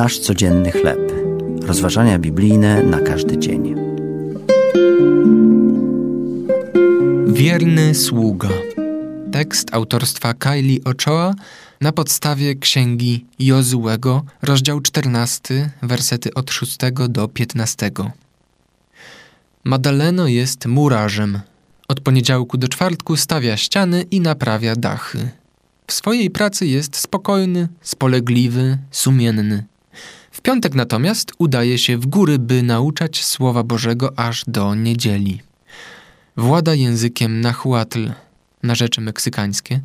Nasz codzienny chleb. Rozważania biblijne na każdy dzień. Wierny sługa. Tekst autorstwa Kylie Ochoa na podstawie księgi Jozułego, rozdział 14, wersety od 6 do 15. Madaleno jest murarzem. Od poniedziałku do czwartku stawia ściany i naprawia dachy. W swojej pracy jest spokojny, spolegliwy, sumienny. W piątek natomiast udaje się w góry, by nauczać Słowa Bożego aż do niedzieli. Włada językiem nahuatl, na rzeczy meksykańskie,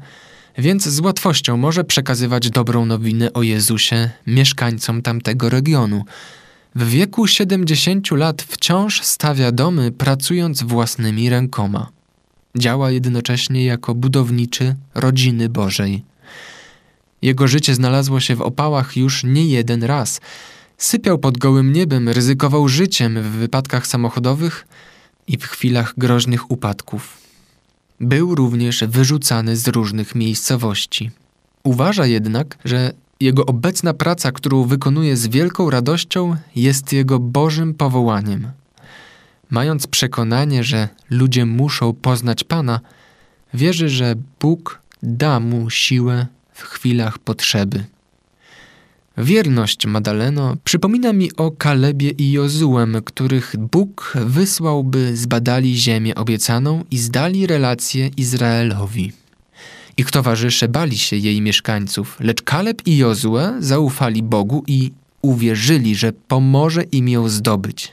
więc z łatwością może przekazywać dobrą nowinę o Jezusie mieszkańcom tamtego regionu. W wieku 70 lat wciąż stawia domy, pracując własnymi rękoma. Działa jednocześnie jako budowniczy rodziny Bożej. Jego życie znalazło się w opałach już nie jeden raz. Sypiał pod gołym niebem, ryzykował życiem w wypadkach samochodowych i w chwilach groźnych upadków. Był również wyrzucany z różnych miejscowości. Uważa jednak, że jego obecna praca, którą wykonuje z wielką radością, jest jego Bożym powołaniem. Mając przekonanie, że ludzie muszą poznać Pana, wierzy, że Bóg da mu siłę w chwilach potrzeby. Wierność Madaleno przypomina mi o Kalebie i Jozułem, których Bóg wysłał, by zbadali ziemię obiecaną i zdali relacje Izraelowi. Ich towarzysze bali się jej mieszkańców, lecz Kaleb i Jozue zaufali Bogu i uwierzyli, że pomoże im ją zdobyć.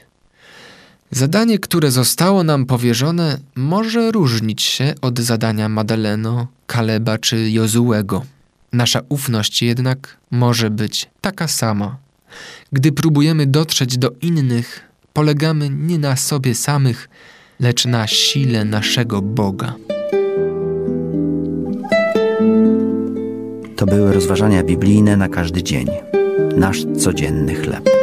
Zadanie, które zostało nam powierzone, może różnić się od zadania Madaleno, Kaleba czy Jozułego. Nasza ufność jednak może być taka sama. Gdy próbujemy dotrzeć do innych, polegamy nie na sobie samych, lecz na sile naszego Boga. To były rozważania biblijne na każdy dzień. Nasz codzienny chleb.